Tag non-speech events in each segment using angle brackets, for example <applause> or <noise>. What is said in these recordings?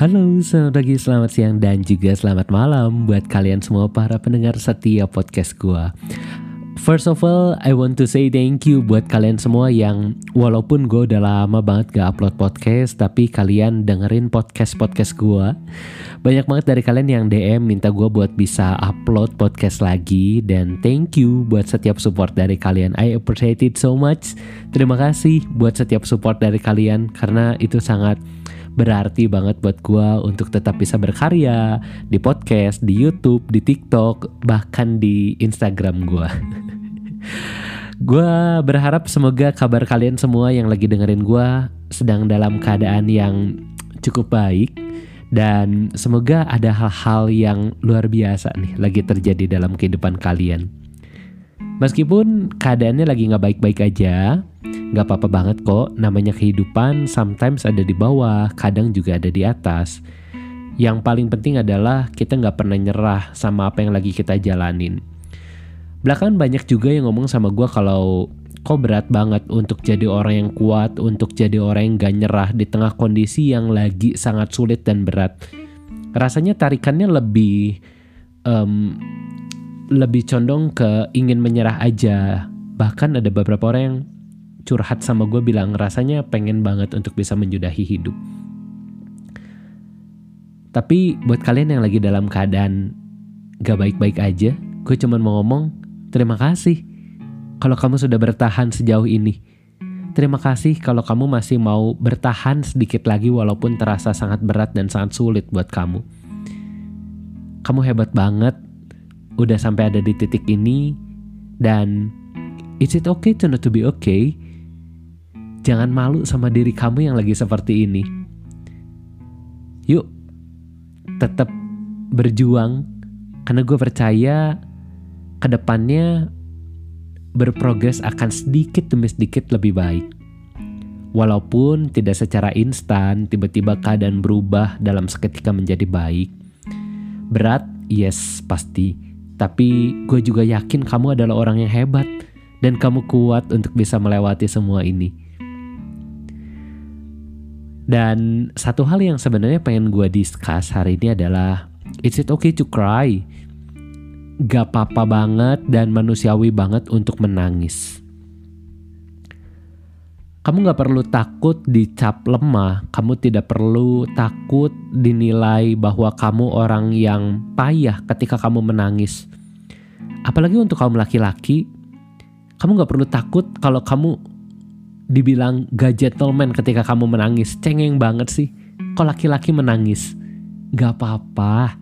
Halo, selamat pagi, selamat siang, dan juga selamat malam buat kalian semua para pendengar setia podcast gua. First of all, I want to say thank you buat kalian semua yang walaupun gue udah lama banget gak upload podcast, tapi kalian dengerin podcast-podcast gue. Banyak banget dari kalian yang DM minta gue buat bisa upload podcast lagi dan thank you buat setiap support dari kalian. I appreciate it so much. Terima kasih buat setiap support dari kalian karena itu sangat berarti banget buat gue untuk tetap bisa berkarya di podcast, di YouTube, di TikTok, bahkan di Instagram gue. <laughs> gue berharap semoga kabar kalian semua yang lagi dengerin gue sedang dalam keadaan yang cukup baik dan semoga ada hal-hal yang luar biasa nih lagi terjadi dalam kehidupan kalian. Meskipun keadaannya lagi nggak baik-baik aja, nggak apa-apa banget kok. Namanya kehidupan, sometimes ada di bawah, kadang juga ada di atas. Yang paling penting adalah kita nggak pernah nyerah sama apa yang lagi kita jalanin. Belakangan banyak juga yang ngomong sama gue kalau kok berat banget untuk jadi orang yang kuat, untuk jadi orang yang gak nyerah di tengah kondisi yang lagi sangat sulit dan berat. Rasanya tarikannya lebih um, lebih condong ke ingin menyerah aja. Bahkan ada beberapa orang yang curhat sama gue bilang rasanya pengen banget untuk bisa menjudahi hidup. Tapi buat kalian yang lagi dalam keadaan gak baik-baik aja, gue cuma mau ngomong terima kasih kalau kamu sudah bertahan sejauh ini. Terima kasih kalau kamu masih mau bertahan sedikit lagi walaupun terasa sangat berat dan sangat sulit buat kamu. Kamu hebat banget udah sampai ada di titik ini dan is it okay to not to be okay? Jangan malu sama diri kamu yang lagi seperti ini. Yuk, tetap berjuang karena gue percaya ke depannya berprogres akan sedikit demi sedikit lebih baik. Walaupun tidak secara instan, tiba-tiba keadaan berubah dalam seketika menjadi baik. Berat, yes, pasti tapi gue juga yakin kamu adalah orang yang hebat dan kamu kuat untuk bisa melewati semua ini. Dan satu hal yang sebenarnya pengen gue discuss hari ini adalah Is it okay to cry? Gak apa-apa banget dan manusiawi banget untuk menangis. Kamu gak perlu takut dicap lemah, kamu tidak perlu takut dinilai bahwa kamu orang yang payah ketika kamu menangis. Apalagi untuk kaum laki-laki, kamu gak perlu takut kalau kamu dibilang gak gentleman ketika kamu menangis. Cengeng banget sih, kok laki-laki menangis. Gak apa-apa.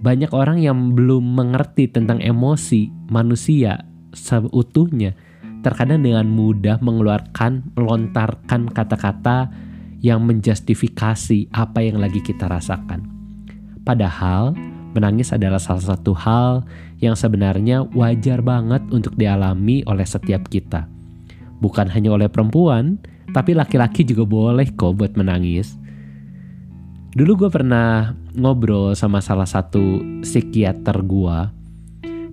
Banyak orang yang belum mengerti tentang emosi manusia seutuhnya terkadang dengan mudah mengeluarkan, melontarkan kata-kata yang menjustifikasi apa yang lagi kita rasakan. Padahal, menangis adalah salah satu hal yang sebenarnya wajar banget untuk dialami oleh setiap kita. Bukan hanya oleh perempuan, tapi laki-laki juga boleh kok buat menangis. Dulu gue pernah ngobrol sama salah satu psikiater gue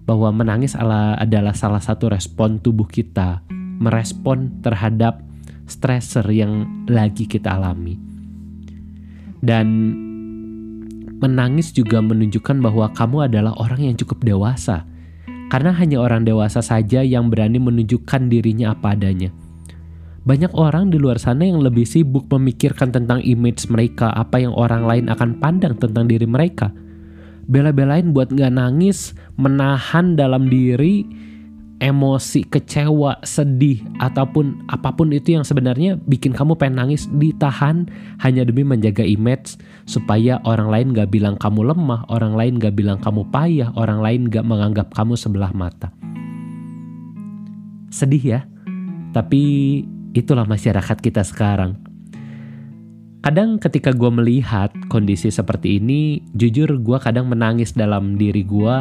bahwa menangis adalah salah satu respon tubuh kita merespon terhadap stresor yang lagi kita alami. Dan menangis juga menunjukkan bahwa kamu adalah orang yang cukup dewasa. Karena hanya orang dewasa saja yang berani menunjukkan dirinya apa adanya. Banyak orang di luar sana yang lebih sibuk memikirkan tentang image mereka, apa yang orang lain akan pandang tentang diri mereka bela-belain buat nggak nangis, menahan dalam diri emosi kecewa, sedih ataupun apa pun itu yang sebenarnya bikin kamu pengen nangis ditahan hanya demi menjaga image supaya orang lain gak bilang kamu lemah, orang lain gak bilang kamu payah, orang lain gak menganggap kamu sebelah mata. Sedih ya, tapi itulah masyarakat kita sekarang. Kadang ketika gue melihat kondisi seperti ini, jujur gue kadang menangis dalam diri gue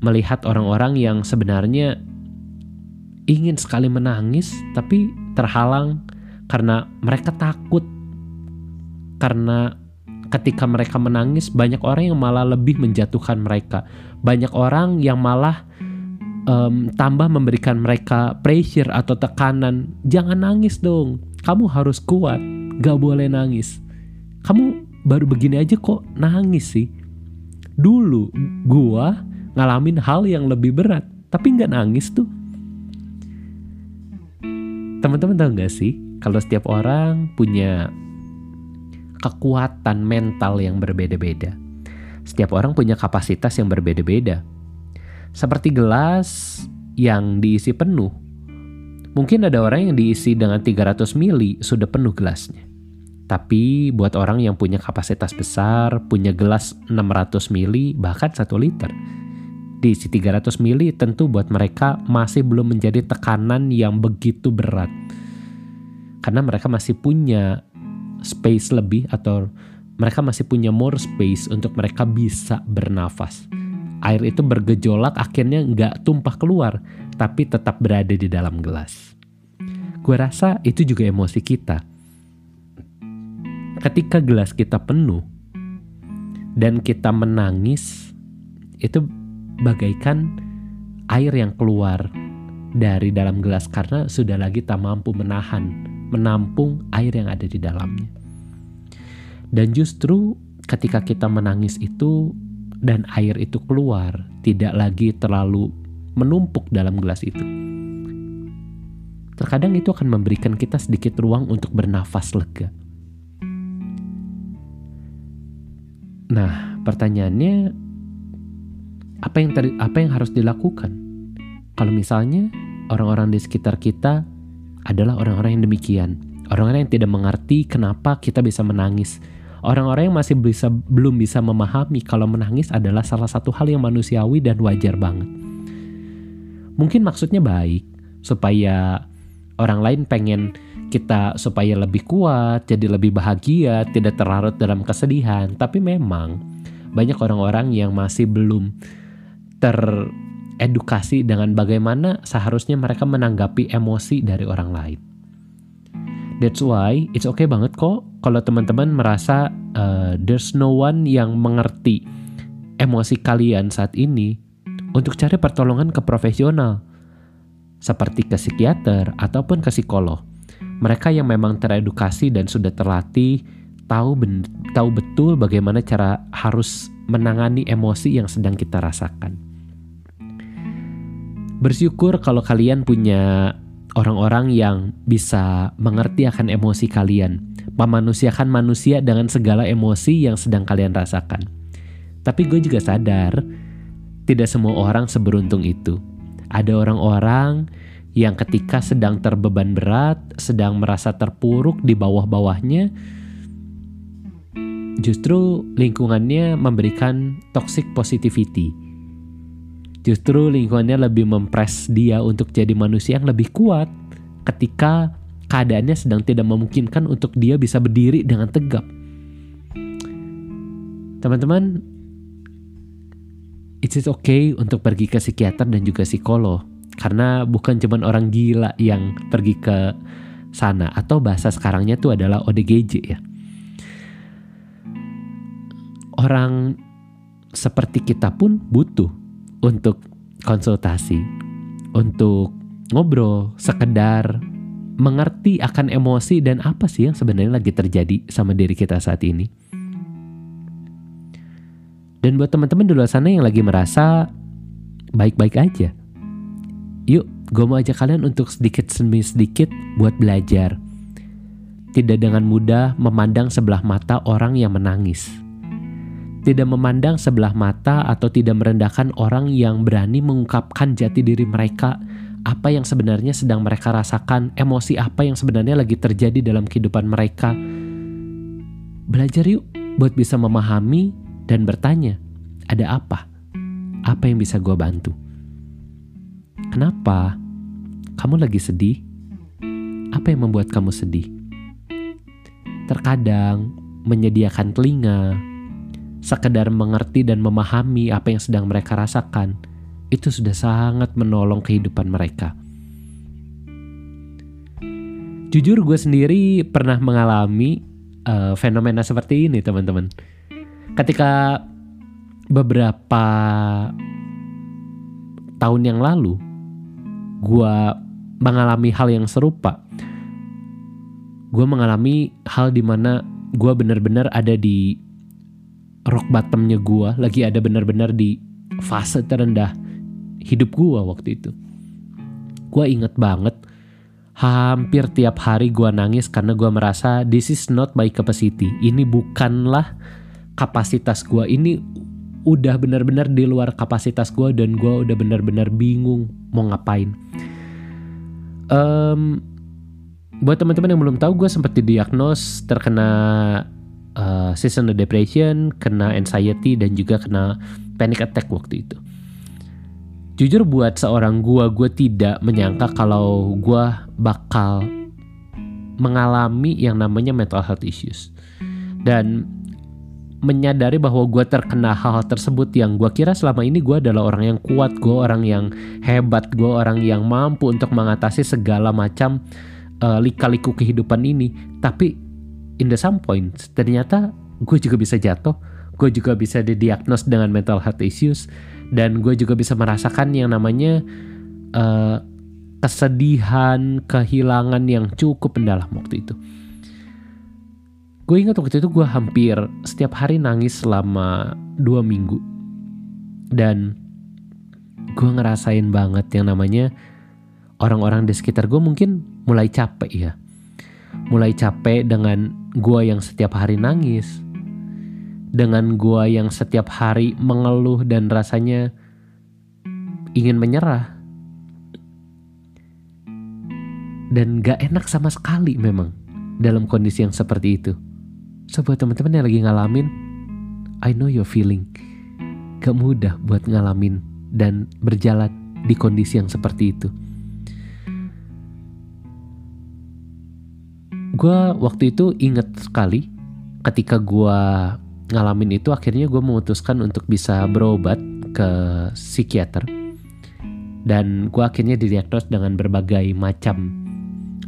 melihat orang-orang yang sebenarnya ingin sekali menangis tapi terhalang karena mereka takut. Karena ketika mereka menangis banyak orang yang malah lebih menjatuhkan mereka. Banyak orang yang malah um, tambah memberikan mereka pressure atau tekanan. Jangan nangis dong kamu harus kuat gak boleh nangis. kamu baru begini aja kok nangis sih. Dulu gua ngalamin hal yang lebih berat tapi nggak nangis tuh. Teman-teman tahu nggak sih kalau setiap orang punya kekuatan mental yang berbeda-beda. Setiap orang punya kapasitas yang berbeda-beda. Seperti gelas yang diisi penuh mungkin ada orang yang diisi dengan 300 mili sudah penuh gelasnya. Tapi buat orang yang punya kapasitas besar, punya gelas 600 mili, bahkan 1 liter, diisi 300 mili tentu buat mereka masih belum menjadi tekanan yang begitu berat. Karena mereka masih punya space lebih atau mereka masih punya more space untuk mereka bisa bernafas. Air itu bergejolak akhirnya nggak tumpah keluar, tapi tetap berada di dalam gelas. Gue rasa itu juga emosi kita ketika gelas kita penuh dan kita menangis itu bagaikan air yang keluar dari dalam gelas karena sudah lagi tak mampu menahan menampung air yang ada di dalamnya. Dan justru ketika kita menangis itu dan air itu keluar tidak lagi terlalu menumpuk dalam gelas itu. Terkadang itu akan memberikan kita sedikit ruang untuk bernafas lega. Nah, pertanyaannya apa yang ter, apa yang harus dilakukan? Kalau misalnya orang-orang di sekitar kita adalah orang-orang yang demikian, orang-orang yang tidak mengerti kenapa kita bisa menangis, orang-orang yang masih bisa belum bisa memahami kalau menangis adalah salah satu hal yang manusiawi dan wajar banget. Mungkin maksudnya baik supaya orang lain pengen kita supaya lebih kuat, jadi lebih bahagia, tidak terlarut dalam kesedihan. Tapi memang banyak orang-orang yang masih belum teredukasi dengan bagaimana seharusnya mereka menanggapi emosi dari orang lain. That's why it's okay banget kok kalau teman-teman merasa uh, there's no one yang mengerti emosi kalian saat ini untuk cari pertolongan ke profesional seperti ke psikiater ataupun ke psikolog mereka yang memang teredukasi dan sudah terlatih tahu ben, tahu betul bagaimana cara harus menangani emosi yang sedang kita rasakan. Bersyukur kalau kalian punya orang-orang yang bisa mengerti akan emosi kalian, memanusiakan manusia dengan segala emosi yang sedang kalian rasakan. Tapi gue juga sadar, tidak semua orang seberuntung itu. Ada orang-orang yang ketika sedang terbeban berat, sedang merasa terpuruk di bawah-bawahnya, justru lingkungannya memberikan toxic positivity. Justru lingkungannya lebih mempres dia untuk jadi manusia yang lebih kuat ketika keadaannya sedang tidak memungkinkan untuk dia bisa berdiri dengan tegap. Teman-teman, it's okay untuk pergi ke psikiater dan juga psikolog karena bukan cuma orang gila yang pergi ke sana atau bahasa sekarangnya itu adalah ODGJ ya. Orang seperti kita pun butuh untuk konsultasi, untuk ngobrol, sekedar mengerti akan emosi dan apa sih yang sebenarnya lagi terjadi sama diri kita saat ini. Dan buat teman-teman di luar sana yang lagi merasa baik-baik aja, Yuk, gue mau ajak kalian untuk sedikit demi sedikit buat belajar. Tidak dengan mudah memandang sebelah mata orang yang menangis. Tidak memandang sebelah mata atau tidak merendahkan orang yang berani mengungkapkan jati diri mereka, apa yang sebenarnya sedang mereka rasakan, emosi apa yang sebenarnya lagi terjadi dalam kehidupan mereka. Belajar yuk buat bisa memahami dan bertanya, ada apa? Apa yang bisa gue bantu? Kenapa? Kamu lagi sedih? Apa yang membuat kamu sedih? Terkadang menyediakan telinga, sekedar mengerti dan memahami apa yang sedang mereka rasakan, itu sudah sangat menolong kehidupan mereka. Jujur gue sendiri pernah mengalami uh, fenomena seperti ini teman-teman. Ketika beberapa tahun yang lalu gue mengalami hal yang serupa gue mengalami hal di mana gue bener-bener ada di rock bottomnya gue lagi ada bener-bener di fase terendah hidup gue waktu itu. Gue inget banget hampir tiap hari gue nangis karena gue merasa this is not my capacity. Ini bukanlah kapasitas gue ini udah benar-benar di luar kapasitas gue dan gue udah benar-benar bingung mau ngapain. Um, buat teman-teman yang belum tahu gue sempat didiagnos terkena uh, seasonal depression kena anxiety dan juga kena panic attack waktu itu jujur buat seorang gua gue tidak menyangka kalau gua bakal mengalami yang namanya mental health issues dan menyadari bahwa gue terkena hal-hal tersebut yang gue kira selama ini gue adalah orang yang kuat, gue orang yang hebat, gue orang yang mampu untuk mengatasi segala macam uh, lika-liku kehidupan ini. Tapi in the some point ternyata gue juga bisa jatuh, gue juga bisa didiagnos dengan mental health issues, dan gue juga bisa merasakan yang namanya uh, kesedihan, kehilangan yang cukup mendalam waktu itu. Gue ingat waktu itu gue hampir setiap hari nangis selama dua minggu. Dan gue ngerasain banget yang namanya orang-orang di sekitar gue mungkin mulai capek ya. Mulai capek dengan gue yang setiap hari nangis, dengan gua yang setiap hari mengeluh dan rasanya ingin menyerah. Dan gak enak sama sekali memang dalam kondisi yang seperti itu. So buat teman-teman yang lagi ngalamin, I know your feeling. Gak mudah buat ngalamin dan berjalan di kondisi yang seperti itu. Gue waktu itu inget sekali ketika gue ngalamin itu akhirnya gue memutuskan untuk bisa berobat ke psikiater. Dan gue akhirnya didiagnos dengan berbagai macam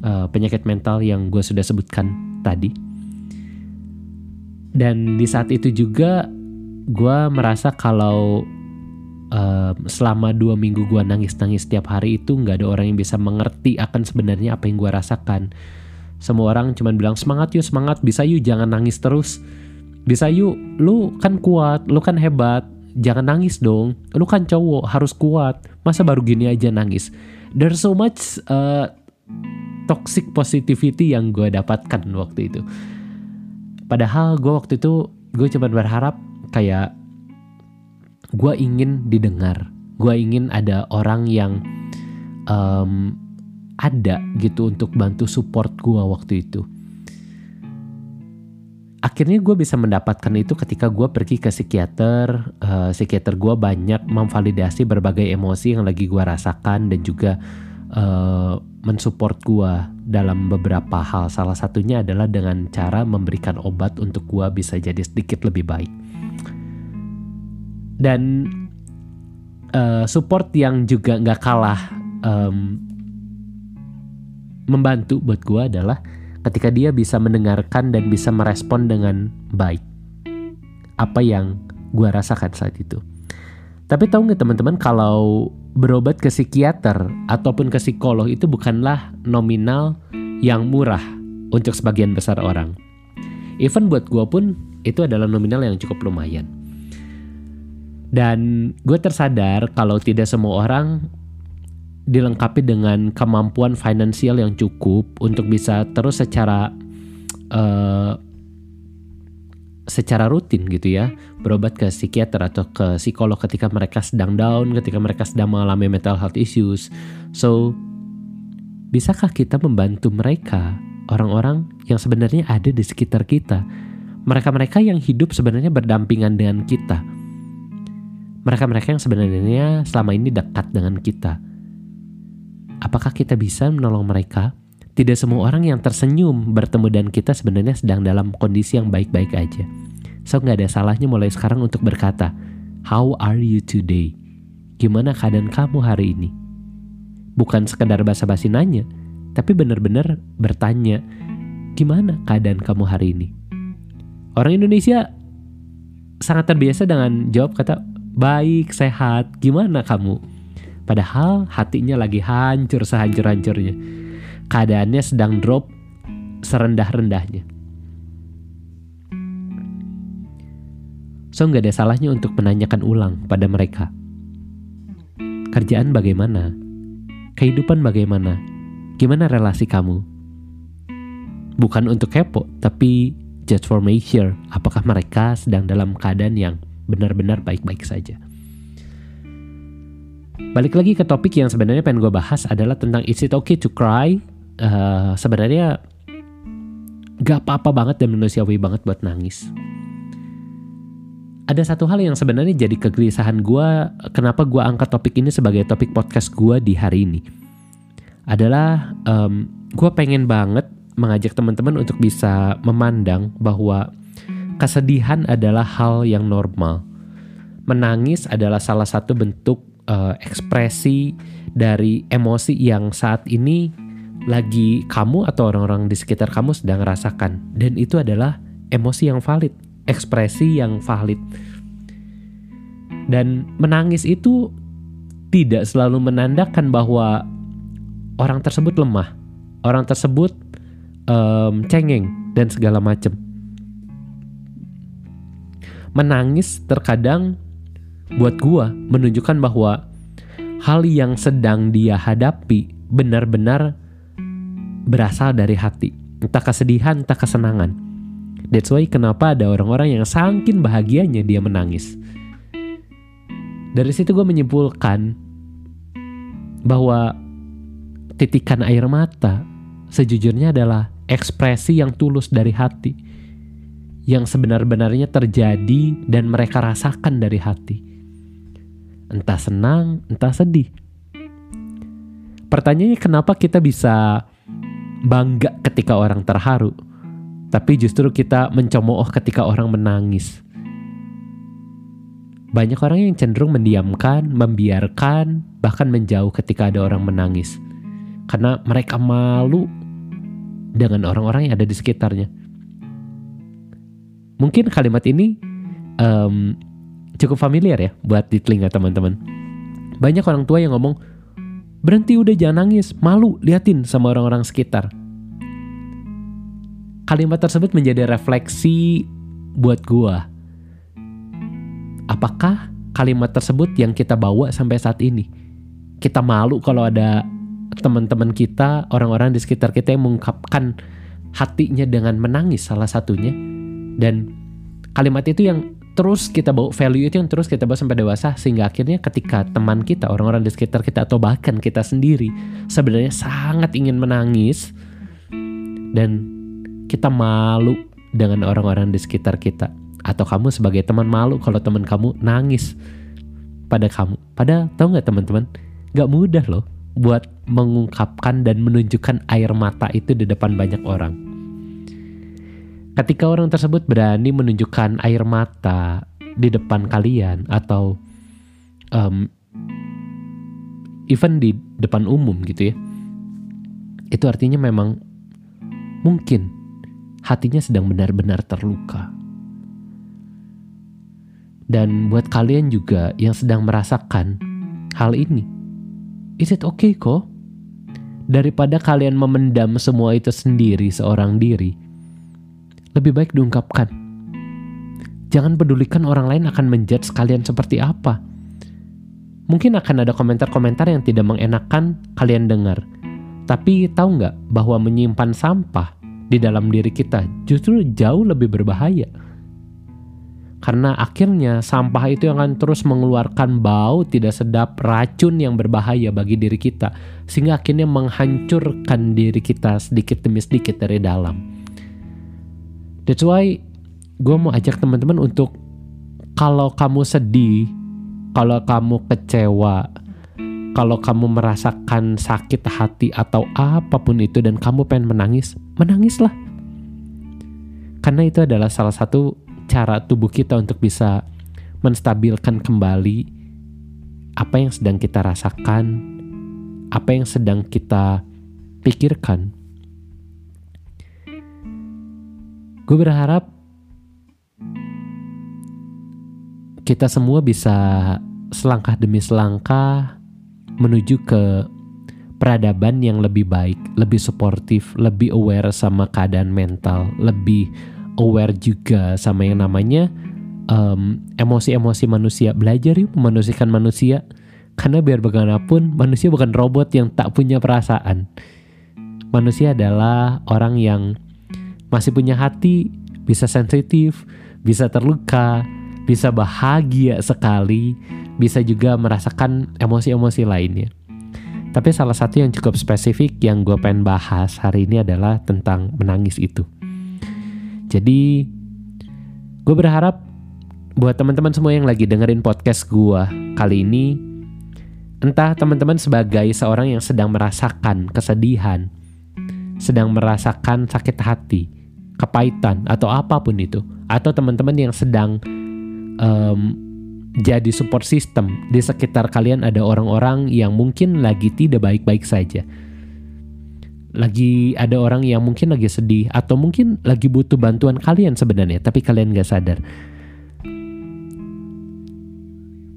uh, penyakit mental yang gue sudah sebutkan tadi. Dan di saat itu juga gue merasa kalau uh, selama dua minggu gue nangis-nangis setiap hari itu nggak ada orang yang bisa mengerti akan sebenarnya apa yang gue rasakan semua orang cuma bilang semangat yuk semangat. Bisa yuk jangan nangis terus. Bisa yuk lu kan kuat lu kan hebat. Jangan nangis dong. Lu kan cowok harus kuat. Masa baru gini aja nangis? There's so much uh, toxic positivity yang gue dapatkan waktu itu. Padahal gue waktu itu gue cuma berharap kayak gue ingin didengar. Gue ingin ada orang yang um, ada gitu untuk bantu support gue waktu itu. Akhirnya gue bisa mendapatkan itu ketika gue pergi ke psikiater uh, psikiater gue banyak memvalidasi berbagai emosi yang lagi gue rasakan dan juga uh, mensupport gue dalam beberapa hal. Salah satunya adalah dengan cara memberikan obat untuk gue bisa jadi sedikit lebih baik. Dan uh, support yang juga nggak kalah um, membantu buat gue adalah ketika dia bisa mendengarkan dan bisa merespon dengan baik apa yang gue rasakan saat itu. Tapi tahu nggak teman-teman kalau berobat ke psikiater ataupun ke psikolog itu bukanlah nominal yang murah untuk sebagian besar orang. Even buat gue pun itu adalah nominal yang cukup lumayan. Dan gue tersadar kalau tidak semua orang dilengkapi dengan kemampuan finansial yang cukup untuk bisa terus secara uh, secara rutin gitu ya berobat ke psikiater atau ke psikolog ketika mereka sedang down, ketika mereka sedang mengalami mental health issues. So, bisakah kita membantu mereka, orang-orang yang sebenarnya ada di sekitar kita? Mereka-mereka yang hidup sebenarnya berdampingan dengan kita. Mereka-mereka yang sebenarnya selama ini dekat dengan kita apakah kita bisa menolong mereka? Tidak semua orang yang tersenyum bertemu dan kita sebenarnya sedang dalam kondisi yang baik-baik aja. So nggak ada salahnya mulai sekarang untuk berkata, How are you today? Gimana keadaan kamu hari ini? Bukan sekedar basa-basi nanya, tapi benar-benar bertanya, gimana keadaan kamu hari ini? Orang Indonesia sangat terbiasa dengan jawab kata, baik, sehat, gimana kamu? Padahal hatinya lagi hancur sehancur-hancurnya. Keadaannya sedang drop serendah-rendahnya. So nggak ada salahnya untuk menanyakan ulang pada mereka. Kerjaan bagaimana? Kehidupan bagaimana? Gimana relasi kamu? Bukan untuk kepo, tapi just for make sure apakah mereka sedang dalam keadaan yang benar-benar baik-baik saja. Balik lagi ke topik yang sebenarnya pengen gue bahas adalah tentang is it okay to cry? Uh, sebenarnya gak apa-apa banget dan manusiawi banget buat nangis. Ada satu hal yang sebenarnya jadi kegelisahan gue, kenapa gue angkat topik ini sebagai topik podcast gue di hari ini. Adalah um, gue pengen banget mengajak teman-teman untuk bisa memandang bahwa kesedihan adalah hal yang normal. Menangis adalah salah satu bentuk uh, ekspresi dari emosi yang saat ini lagi kamu atau orang-orang di sekitar kamu sedang rasakan dan itu adalah emosi yang valid, ekspresi yang valid. Dan menangis itu tidak selalu menandakan bahwa orang tersebut lemah, orang tersebut um, cengeng dan segala macam. Menangis terkadang buat gua menunjukkan bahwa hal yang sedang dia hadapi benar-benar berasal dari hati. Entah kesedihan, entah kesenangan. That's why kenapa ada orang-orang yang saking bahagianya dia menangis. Dari situ gue menyimpulkan bahwa titikan air mata sejujurnya adalah ekspresi yang tulus dari hati yang sebenar-benarnya terjadi dan mereka rasakan dari hati. Entah senang, entah sedih. Pertanyaannya kenapa kita bisa bangga ketika orang terharu, tapi justru kita mencemooh ketika orang menangis. Banyak orang yang cenderung mendiamkan, membiarkan, bahkan menjauh ketika ada orang menangis. Karena mereka malu dengan orang-orang yang ada di sekitarnya. Mungkin kalimat ini um, cukup familiar ya buat di telinga teman-teman. Banyak orang tua yang ngomong, berhenti udah jangan nangis, malu liatin sama orang-orang sekitar. Kalimat tersebut menjadi refleksi buat gua. Apakah kalimat tersebut yang kita bawa sampai saat ini? Kita malu kalau ada teman-teman kita, orang-orang di sekitar kita yang mengungkapkan hatinya dengan menangis salah satunya. Dan kalimat itu yang terus kita bawa value itu yang terus kita bawa sampai dewasa sehingga akhirnya ketika teman kita, orang-orang di sekitar kita atau bahkan kita sendiri sebenarnya sangat ingin menangis dan kita malu dengan orang-orang di sekitar kita atau kamu sebagai teman malu kalau teman kamu nangis pada kamu. Pada tahu nggak teman-teman? Gak mudah loh buat mengungkapkan dan menunjukkan air mata itu di depan banyak orang. Ketika orang tersebut berani menunjukkan air mata di depan kalian atau um, even di depan umum gitu ya, itu artinya memang mungkin hatinya sedang benar-benar terluka. Dan buat kalian juga yang sedang merasakan hal ini, is it okay kok? Daripada kalian memendam semua itu sendiri seorang diri, lebih baik diungkapkan. Jangan pedulikan orang lain akan menjudge kalian seperti apa. Mungkin akan ada komentar-komentar yang tidak mengenakan kalian dengar. Tapi tahu nggak bahwa menyimpan sampah di dalam diri kita justru jauh lebih berbahaya karena akhirnya sampah itu akan terus mengeluarkan bau tidak sedap racun yang berbahaya bagi diri kita sehingga akhirnya menghancurkan diri kita sedikit demi sedikit dari dalam that's why gue mau ajak teman-teman untuk kalau kamu sedih kalau kamu kecewa kalau kamu merasakan sakit hati atau apa pun itu dan kamu pengen menangis menangislah karena itu adalah salah satu cara tubuh kita untuk bisa menstabilkan kembali apa yang sedang kita rasakan, apa yang sedang kita pikirkan. Gue berharap kita semua bisa selangkah demi selangkah menuju ke peradaban yang lebih baik, lebih suportif, lebih aware sama keadaan mental, lebih aware juga sama yang namanya um, emosi-emosi manusia. Belajar yuk memanusiakan manusia. Karena biar bagaimanapun manusia bukan robot yang tak punya perasaan. Manusia adalah orang yang masih punya hati, bisa sensitif, bisa terluka, bisa bahagia sekali, bisa juga merasakan emosi-emosi lainnya. Tapi salah satu yang cukup spesifik yang gue pengen bahas hari ini adalah tentang menangis itu. Jadi gue berharap buat teman-teman semua yang lagi dengerin podcast gue kali ini, entah teman-teman sebagai seorang yang sedang merasakan kesedihan, sedang merasakan sakit hati, kepahitan atau apa pun itu, atau teman-teman yang sedang um, jadi support system di sekitar kalian ada orang-orang yang mungkin lagi tidak baik-baik saja. Lagi ada orang yang mungkin lagi sedih atau mungkin lagi butuh bantuan kalian sebenarnya, tapi kalian gak sadar.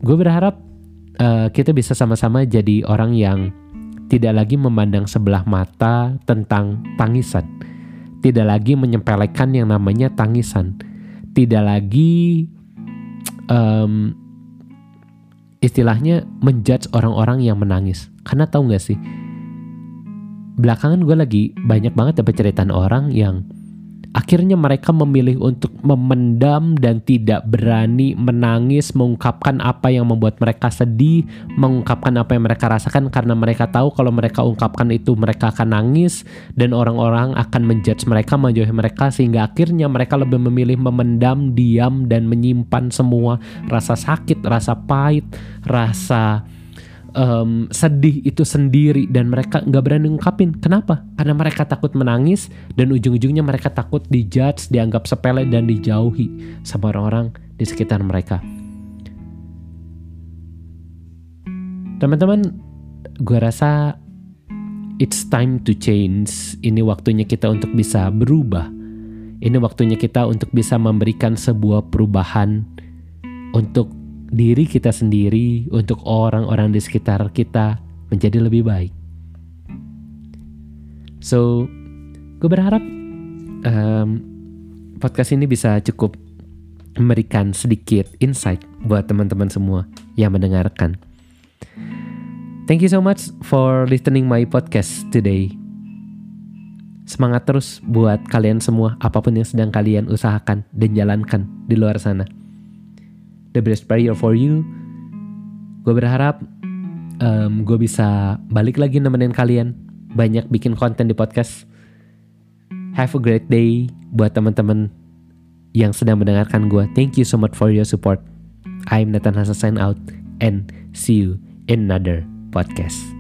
Gue berharap uh, kita bisa sama-sama jadi orang yang tidak lagi memandang sebelah mata tentang tangisan, tidak lagi menyempelekan yang namanya tangisan, tidak lagi um, istilahnya menjudge orang-orang yang menangis. Karena tahu gak sih, belakangan gue lagi banyak banget dapat cerita orang yang Akhirnya mereka memilih untuk memendam dan tidak berani menangis, mengungkapkan apa yang membuat mereka sedih, mengungkapkan apa yang mereka rasakan karena mereka tahu kalau mereka ungkapkan itu mereka akan nangis dan orang-orang akan menjudge mereka, menjauhi mereka sehingga akhirnya mereka lebih memilih memendam, diam dan menyimpan semua rasa sakit, rasa pahit, rasa um, sedih itu sendiri dan mereka nggak berani ngungkapin. Kenapa? Karena mereka takut menangis dan ujung-ujungnya mereka takut dijudge, dianggap sepele dan dijauhi sama orang-orang di sekitar mereka. Teman-teman, gue rasa it's time to change. Ini waktunya kita untuk bisa berubah. Ini waktunya kita untuk bisa memberikan sebuah perubahan untuk diri kita sendiri, untuk orang-orang di sekitar kita menjadi lebih baik. So, gue berharap um, podcast ini bisa cukup memberikan sedikit insight buat teman-teman semua yang mendengarkan. Thank you so much for listening my podcast today. Semangat terus buat kalian semua apa pun yang sedang kalian usahakan dan jalankan di luar sana the best prayer for you. Gue berharap um, gue bisa balik lagi nemenin kalian banyak bikin konten di podcast. Have a great day buat teman-teman yang sedang mendengarkan gue. Thank you so much for your support. I'm Nathan Hasan sign out and see you in another podcast.